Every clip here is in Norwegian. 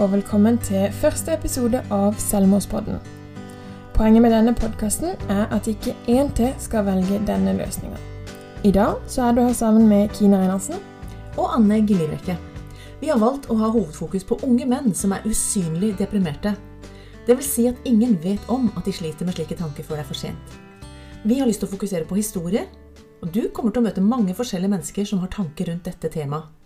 og velkommen til første episode av Selvmordspodden. Poenget med denne podkasten er at ikke én til skal velge denne løsninga. I dag så er du her sammen med Kine Reinertsen. og Anne Gillirekke. Vi har valgt å ha hovedfokus på unge menn som er usynlig deprimerte. Vil si at ingen vet om at de sliter med slike tanker før det er for sent. Vi har lyst til å fokusere på historier, og du kommer til å møte mange forskjellige mennesker som har tanker rundt dette temaet.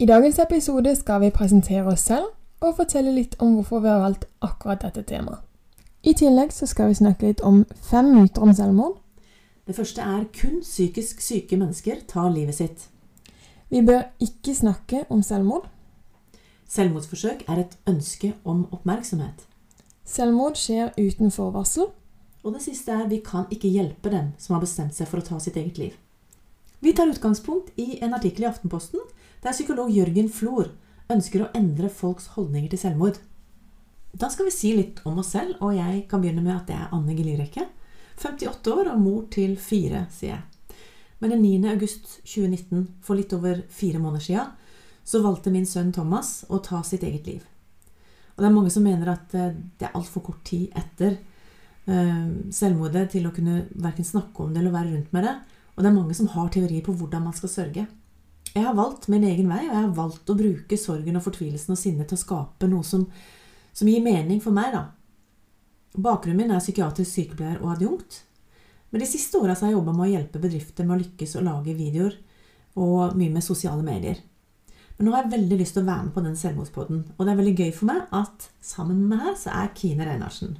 I dagens episode skal vi presentere oss selv og fortelle litt om hvorfor vi har valgt akkurat dette temaet. I tillegg så skal vi snakke litt om fem myter om selvmord. Det første er kun psykisk syke mennesker tar livet sitt. Vi bør ikke snakke om selvmord. Selvmordsforsøk er et ønske om oppmerksomhet. Selvmord skjer uten forvarsel. Og det siste er vi kan ikke hjelpe dem som har bestemt seg for å ta sitt eget liv. Vi tar utgangspunkt i en artikkel i Aftenposten der psykolog Jørgen Flor ønsker å endre folks holdninger til selvmord. Da skal vi si litt om oss selv, og jeg kan begynne med at jeg er Anne Gelirekke. 58 år og mor til fire, sier jeg. Men den 9. august 2019, for litt over fire måneder siden, så valgte min sønn Thomas å ta sitt eget liv. Og det er mange som mener at eh, det er altfor kort tid etter eh, selvmordet til å kunne verken snakke om det eller være rundt med det. Og det er mange som har teorier på hvordan man skal sørge. Jeg har valgt min egen vei, og jeg har valgt å bruke sorgen og fortvilelsen og sinnet til å skape noe som, som gir mening for meg. da. Bakgrunnen min er psykiatrisk sykepleier og adjunkt. Men de siste åra har jeg jobba med å hjelpe bedrifter med å lykkes og lage videoer, og mye med sosiale medier. Men nå har jeg veldig lyst til å være med på den selvmordspodden, og det er veldig gøy for meg at sammen med meg så er Kine Reinarsen.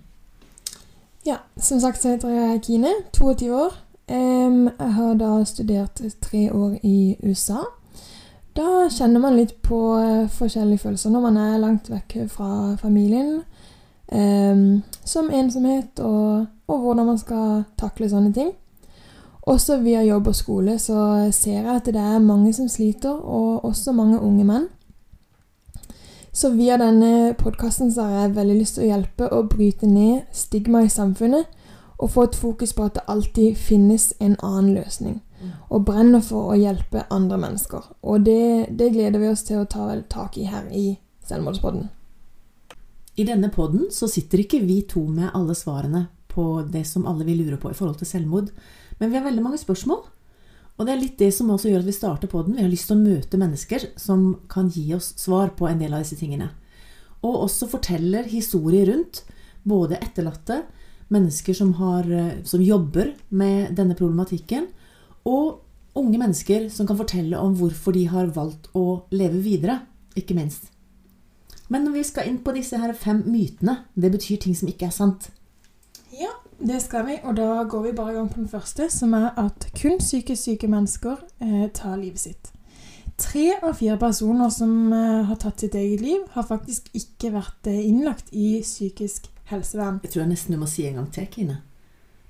Ja, som sagt så heter jeg Kine, 22 år. Jeg har da studert tre år i USA. Da kjenner man litt på eh, forskjellige følelser når man er langt vekk fra familien. som ensomhet og, og hvordan man skal takle sånne ting. Også via jobb og skole så ser jeg at det er mange som sliter, og også mange unge menn. Så via denne podkasten har jeg veldig lyst til å hjelpe å bryte ned stigma i samfunnet, og få et fokus på at det alltid finnes en annen løsning. Og brenner for å hjelpe andre mennesker. Og det, det gleder vi oss til å ta vel tak i her i Selvmordspodden. I denne podden så sitter ikke vi to med alle svarene på det som alle vil lure på i forhold til selvmord, men vi har veldig mange spørsmål. Og det er litt det som også gjør at vi starter podden. Vi har lyst til å møte mennesker som kan gi oss svar på en del av disse tingene. Og også forteller historier rundt både etterlatte, mennesker som, har, eh, som jobber med denne problematikken, og unge mennesker som kan fortelle om hvorfor de har valgt å leve videre, ikke minst. Men når vi skal inn på disse her fem mytene, det betyr ting som ikke er sant. Ja, det skal vi, og da går vi bare i gang på den første, som er at kun psykisk syke mennesker eh, tar livet sitt. Tre av fire personer som eh, har tatt sitt eget liv, har faktisk ikke vært eh, innlagt i psykisk helsevern. Jeg tror jeg nesten du må si en gang til, Kine.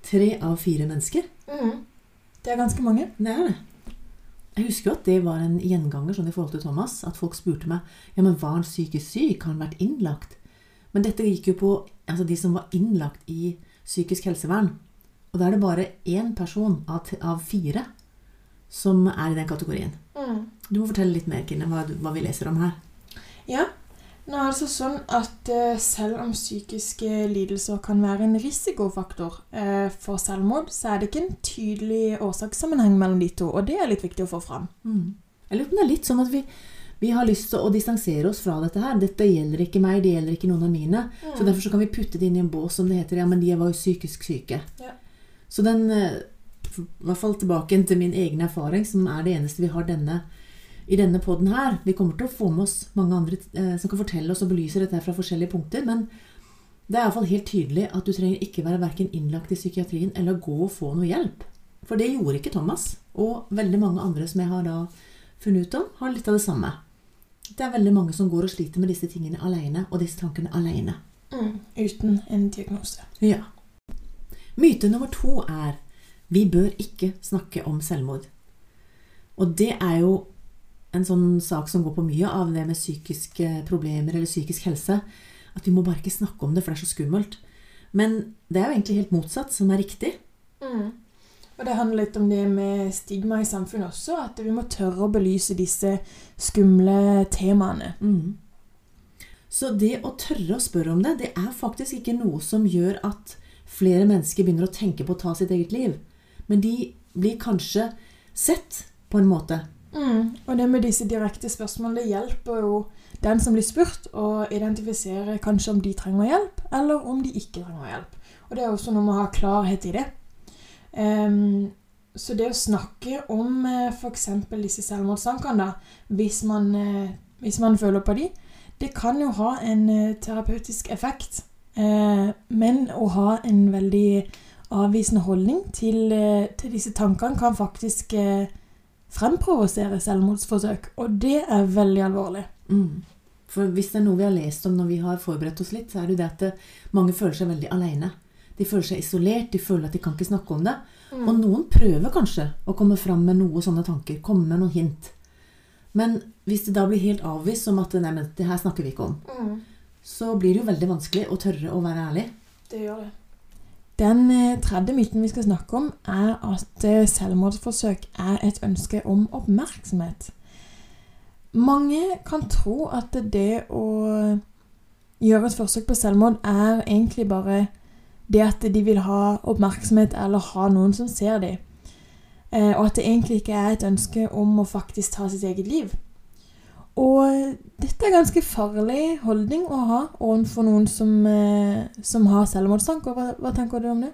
Tre av fire mennesker. Det er ganske mange. Det er det. Jeg husker jo at det var en gjenganger sånn i forhold til Thomas. At folk spurte meg ja, men var han psykisk syk. Har han vært innlagt? Men dette gikk jo på altså de som var innlagt i psykisk helsevern. Og da er det bare én person av, av fire som er i den kategorien. Du må fortelle litt mer, Kine, hva, hva vi leser om her. Ja, nå er det sånn at eh, selv om psykiske lidelser kan være en risikofaktor eh, for selvmord, så er det ikke en tydelig årsakssammenheng mellom de to, og det er litt viktig å få fram. Jeg lurer på om det er litt sånn at vi, vi har lyst til å distansere oss fra dette her. Dette gjelder ikke meg, det gjelder ikke noen av mine. Så derfor så kan vi putte det inn i en bås som det heter. Ja, men de var jo psykisk syke. Ja. Så den eh, I hvert fall tilbake til min egen erfaring, som er det eneste vi har denne, i denne poden her. Vi kommer til å få med oss mange andre eh, som kan fortelle oss og belyse dette fra forskjellige punkter. Men det er iallfall helt tydelig at du trenger ikke være verken innlagt i psykiatrien eller gå og få noe hjelp. For det gjorde ikke Thomas. Og veldig mange andre som jeg har da funnet ut om, har litt av det samme. Det er veldig mange som går og sliter med disse tingene alene, og disse tankene alene. Uten en diagnose. Ja. Myte nummer to er vi bør ikke snakke om selvmord. Og det er jo en sånn sak som går på mye av det med psykiske problemer eller psykisk helse. At vi må bare ikke snakke om det, for det er så skummelt. Men det er jo egentlig helt motsatt som er riktig. Og det handler litt om det med stigma i samfunnet også, at vi må tørre å belyse disse skumle temaene. Mm. Så det å tørre å spørre om det, det er faktisk ikke noe som gjør at flere mennesker begynner å tenke på å ta sitt eget liv. Men de blir kanskje sett på en måte. Mm. Og det med disse direkte spørsmålene hjelper jo den som blir spurt, å identifisere kanskje om de trenger hjelp, eller om de ikke trenger hjelp. Og det er også noe med å ha klarhet i det. Um, så det å snakke om uh, f.eks. disse selvmordstankene, hvis man, eh, hvis man føler på de, det kan jo ha en eh, terapeutisk effekt. Eh, men å ha en veldig avvisende holdning til, til disse tankene kan faktisk fremprovosere selvmordsforsøk, og det er veldig alvorlig. Mm. For hvis det er noe vi har lest om når vi har forberedt oss litt, så er det jo det at mange føler seg veldig alene. De føler seg isolert, de føler at de kan ikke snakke om det. Mm. Og noen prøver kanskje å komme fram med noen sånne tanker, komme med noen hint. Men hvis det da blir helt avvist som at nei, men det her snakker vi ikke om, mm. så blir det jo veldig vanskelig å tørre å være ærlig. Det gjør det. Den eh, tredje myten vi skal snakke om, er at eh, selvmordsforsøk er et ønske om oppmerksomhet. Mange kan tro at det å gjøre et forsøk på selvmord er egentlig bare det at de vil ha oppmerksomhet eller ha noen som ser dem. Eh, og at det egentlig ikke er et ønske om å faktisk ta sitt eget liv. Og dette er ganske farlig holdning å ha overfor noen som, eh, som har selvmordstanker. Hva, hva, tenker du om det?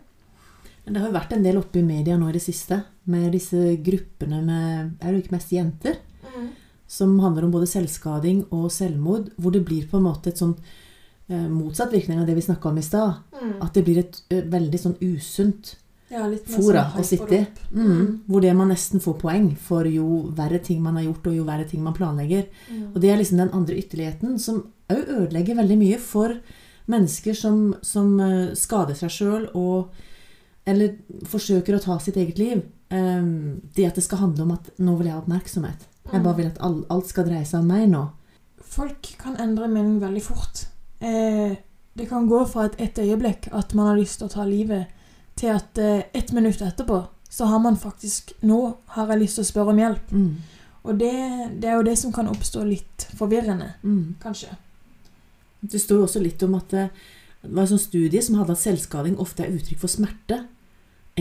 Det har jo vært en del oppe i media nå i det siste med disse gruppene med Er det ikke mest jenter? Mm. Som handler om både selvskading og selvmord. Hvor det blir på en måte et sånn eh, motsatt virkning av det vi snakka om i stad. Mm. At det blir et ø, veldig sånn usunt ja, fora sånn å sitte i. Mm. mm. Hvor det man nesten får poeng for jo verre ting man har gjort, og jo verre ting man planlegger. Ja. Og det er liksom den andre ytterligheten som òg ødelegger veldig mye for mennesker som, som uh, skader seg sjøl eller forsøker å ta sitt eget liv. Um, det at det skal handle om at 'nå vil jeg ha oppmerksomhet'. Jeg bare mm. vil at alt, alt skal dreie seg om meg nå. Folk kan endre mening veldig fort. Eh, det kan gå fra et, et øyeblikk at man har lyst til å ta livet til at eh, ett minutt etterpå så har man faktisk Nå har jeg lyst til å spørre om hjelp. Mm. Og det, det, er jo det som kan oppstå litt forvirrende, mm. kanskje. Det står også litt om at det var en sånn studie som hadde at selvskading ofte er uttrykk for smerte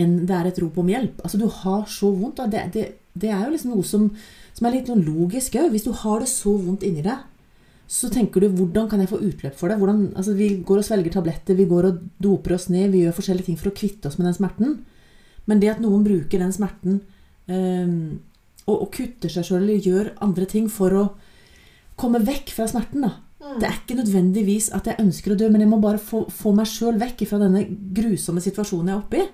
enn det er et rop om hjelp. Altså, du har så vondt. Det, det, det, er jo liksom noe som, som er litt noe logisk òg. Hvis du har det så vondt inni deg, så tenker du 'hvordan kan jeg få utløp for det'? Hvordan, altså, vi går og svelger tabletter, vi går og doper oss ned, vi gjør forskjellige ting for å kvitte oss med den smerten. Men det at noen bruker den smerten um, og, og, kutter seg sjøl eller gjør andre ting for å komme vekk fra smerten da. Mm. Det er ikke nødvendigvis at jeg ønsker å dø, men jeg må bare få, få meg sjøl vekk fra denne grusomme situasjonen jeg er oppe i.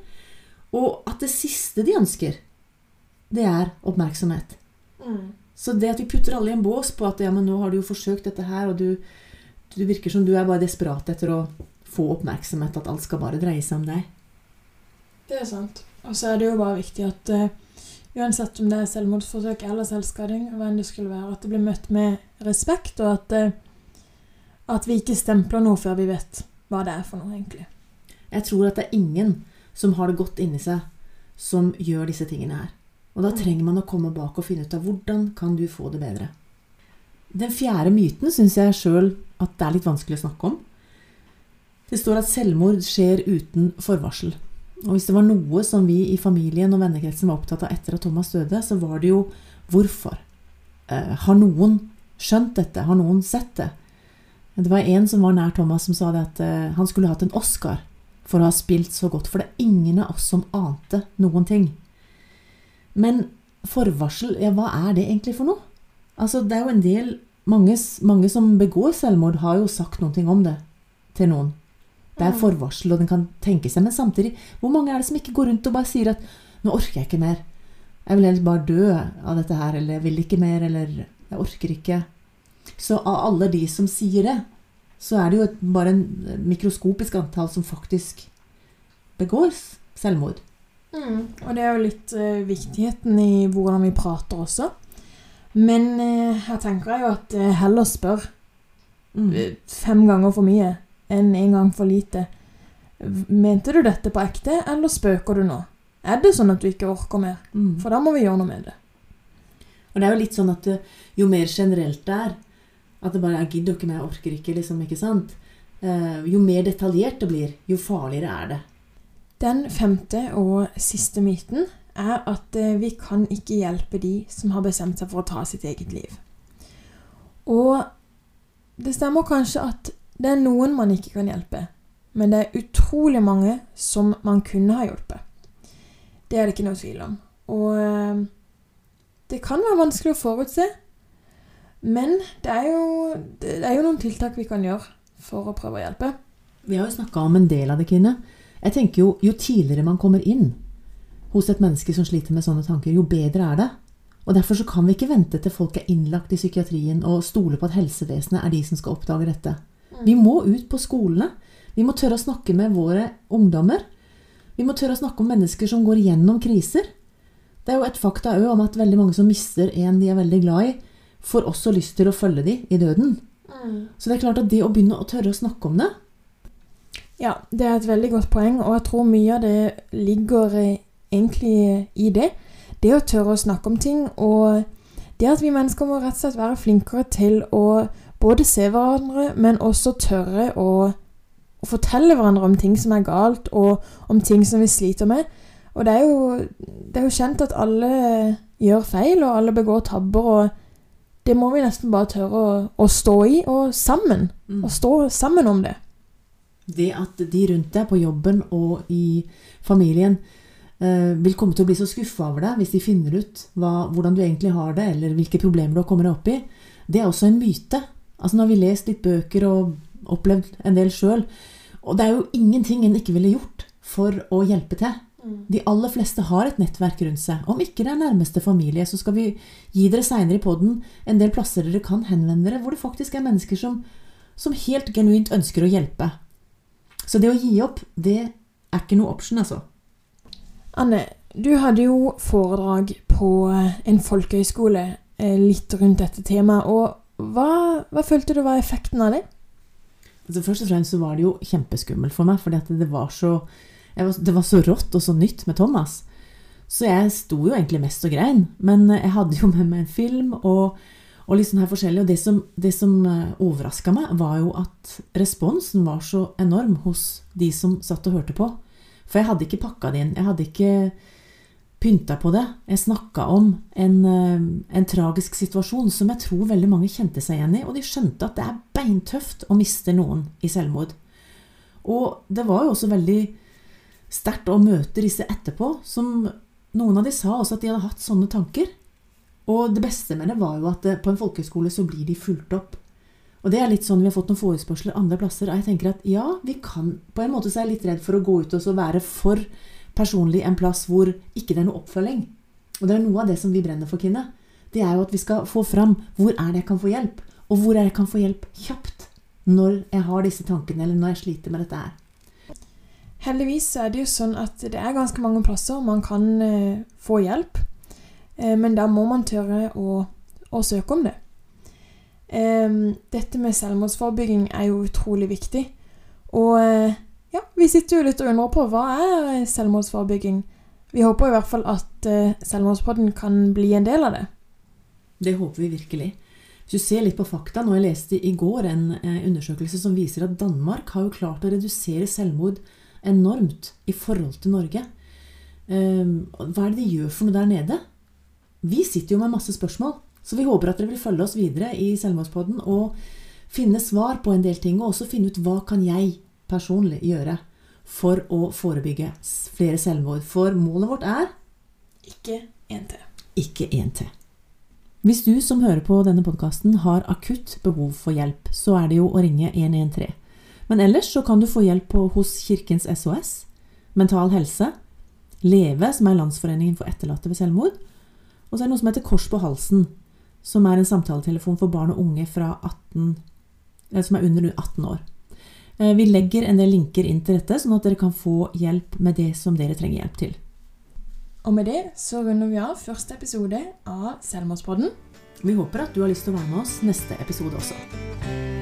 Og at det siste de ønsker, det er oppmerksomhet. Mm. Så det at vi putter alle i en bås på at ja, men nå har du jo forsøkt dette her, og du, du virker som du er bare desperat etter å få oppmerksomhet, at alt skal bare dreie seg om deg. Det er sant. Og så er det jo bare viktig at uh, uansett om det er selvmordsforsøk eller selvskading, hva enn det skulle være, at det blir møtt med respekt, og at, uh, at vi ikke stempler noe før vi vet hva det er for noe, egentlig. Jeg tror at det er ingen som har det godt inni seg, som gjør disse tingene her. Og da trenger man å komme bak og finne ut av hvordan kan du få det bedre. Den fjerde myten syns jeg sjøl at det er litt vanskelig å snakke om. Det står at selvmord skjer uten forvarsel. Og hvis det var noe som vi i familien og vennekretsen var opptatt av etter at Thomas døde, så var det jo hvorfor. Eh, har noen skjønt dette? Har noen sett det? Det var en som var nær Thomas, som sa det at eh, han skulle hatt en Oscar for å ha spilt så godt. For det er ingen av oss som ante noen ting. Men forvarsel, ja, hva er det egentlig for noe? Altså, det er jo en del mange, mange, som begår selvmord, har jo sagt noe om det til noen. Det er forvarsel, og den kan tenke seg. Men samtidig, hvor mange er det som ikke går rundt og bare sier at 'nå orker jeg ikke mer'. Jeg vil helst bare dø av dette her, eller 'jeg vil ikke mer', eller 'jeg orker ikke'. Så av alle de som sier det, så er det jo et, bare en mikroskopisk antall som faktisk begår selvmord. Mm. Og det er jo litt uh, viktigheten i hvordan vi prater også. Men uh, her tenker jeg jo at uh, heller spør mm. fem ganger for mye enn én en gang for lite. Mente du dette på ekte, eller spøker du nå? Er det sånn at du ikke orker mer? Mm. For da må vi gjøre noe med det. Og det er jo litt sånn at jo mer generelt det er, At det bare er 'gidder ikke mer, jeg orker ikke', liksom. ikke sant? Jo mer detaljert det blir, jo farligere er det. Den femte og siste myten er at eh, vi kan ikke hjelpe de som har bestemt seg for å ta sitt eget liv. Og det stemmer kanskje at det er noen man ikke kan hjelpe, men det er utrolig mange som man kunne ha hjulpet. Det er det ikke noe tvil om. Og eh, det kan være vanskelig å forutse, men det er jo, det er jo noen tiltak vi kan gjøre for å prøve å hjelpe. Vi har jo snakka om en del av det, Kine. Jeg tenker jo, Jo tidligere man kommer inn hos et menneske som sliter med sånne tanker, jo bedre er det. Og Derfor så kan vi ikke vente til folk er innlagt i psykiatrien og stole på at helsevesenet er de som skal oppdage dette. Vi må ut på skolene. Vi må tørre å snakke med våre ungdommer. Vi må tørre å snakke om mennesker som går gjennom kriser. Det er jo et fakta òg om at veldig mange som mister en de er veldig glad i, får også lyst til å følge de i døden. Så det er klart at det å begynne å tørre å snakke om det Ja, det er et veldig godt poeng, og jeg tror mye av det ligger eh, egentlig i det. Det å tørre å snakke om ting, og det at vi mennesker må rett og slett være flinkere til å både se hverandre, men også tørre å, å fortelle hverandre om ting som er galt, og om ting som vi sliter med. Og det er jo, det er jo kjent at alle gjør feil, og alle begår tabber, og det må vi nesten bare tørre å, å stå i, og sammen. Mm. Og stå sammen om det. Det at de rundt deg på jobben og i familien eh, vil komme til å bli så skuffa over deg hvis de finner ut hva, hvordan du egentlig har det, eller hvilke problemer du har kommet deg opp i, det er også en myte. Altså Nå har vi lest litt bøker og opplevd en del sjøl, og det er jo ingenting en ikke ville gjort for å hjelpe til. De aller fleste har et nettverk rundt seg. Om ikke det er nærmeste familie, så skal vi gi dere seinere i poden en del plasser dere kan henvende dere, hvor det faktisk er mennesker som, som helt genuint ønsker å hjelpe. Så det å gi opp, det er ikke noe option, altså. Anne, du hadde jo foredrag på eh, en folkehøyskole eh, litt rundt dette temaet. Og hva, hva følte du var effekten av det? Altså Først og fremst så var det jo kjempeskummelt for meg, fordi det var så var, det var så rått og så nytt med Thomas. Så jeg sto jo egentlig mest og grein. Men jeg hadde jo med meg en film og, og litt sånn her forskjellig. Og det som, det som overraska meg, var jo at responsen var så enorm hos de som satt og hørte på. For jeg hadde ikke pakka det inn. Jeg hadde ikke pynta på det. Jeg snakka om en, en, tragisk situasjon som jeg tror veldig mange kjente seg igjen i. Og de skjønte at det er beintøft å miste noen i selvmord. Og det var jo også veldig sterkt å møte disse etterpå. Som noen av de sa også at de hadde hatt sånne tanker. Og det beste med det var jo at på en folkehøyskole så blir de fulgt opp. Og det er litt sånn Vi har fått noen forespørsler andre plasser. Og jeg tenker at ja, vi kan På en måte så er jeg litt redd for å gå ut og så være for personlig en plass hvor ikke det er noe oppfølging. Og det er noe av det som vi brenner for, Kine. Det er jo at vi skal få fram hvor er det jeg kan få hjelp. Og hvor er det jeg kan få hjelp kjapt når jeg har disse tankene, eller når jeg sliter med dette her. Heldigvis er det jo sånn at det er ganske mange plasser man kan eh, få hjelp. Eh, men da må man tørre å, å søke om det. Dette med selvmordsforebygging er jo utrolig viktig. Og eh, ja, vi sitter jo litt og undrer på hva er eh, selvmordsforebygging. Vi håper i hvert fall at Selvmordspodden kan bli en del av det. Det håper vi virkelig. Hvis du ser litt på fakta, nå Jeg leste i går en undersøkelse som viser at Danmark har jo klart å redusere selvmord enormt i forhold til Norge. Hva er det de gjør for noe der nede? Vi sitter jo med masse spørsmål, så vi håper at dere vil følge oss videre i Selvmordspodden og finne svar på en del ting, og også finne ut hva kan jeg personlig gjøre for å forebygge flere selvmord. For målet vårt er Ikke én til. Ikke én til. Hvis du som hører på denne podkasten har akutt behov for hjelp, så er det jo å ringe 113. Men ellers så kan du få hjelp hos Kirkens SOS, Mental Helse, Leve, som er Landsforeningen for etterlatte ved selvmord, og så er det noe som heter Kors på halsen, som er en samtaletelefon for barn og unge 18, som er under 18 år. Eh, vi legger en del linker inn til dette, sånn at dere kan få hjelp med det som dere trenger hjelp til. Og med det så runder vi av første episode av Selvmordspodden. Vi håper at du har lyst til å være med oss neste episode også.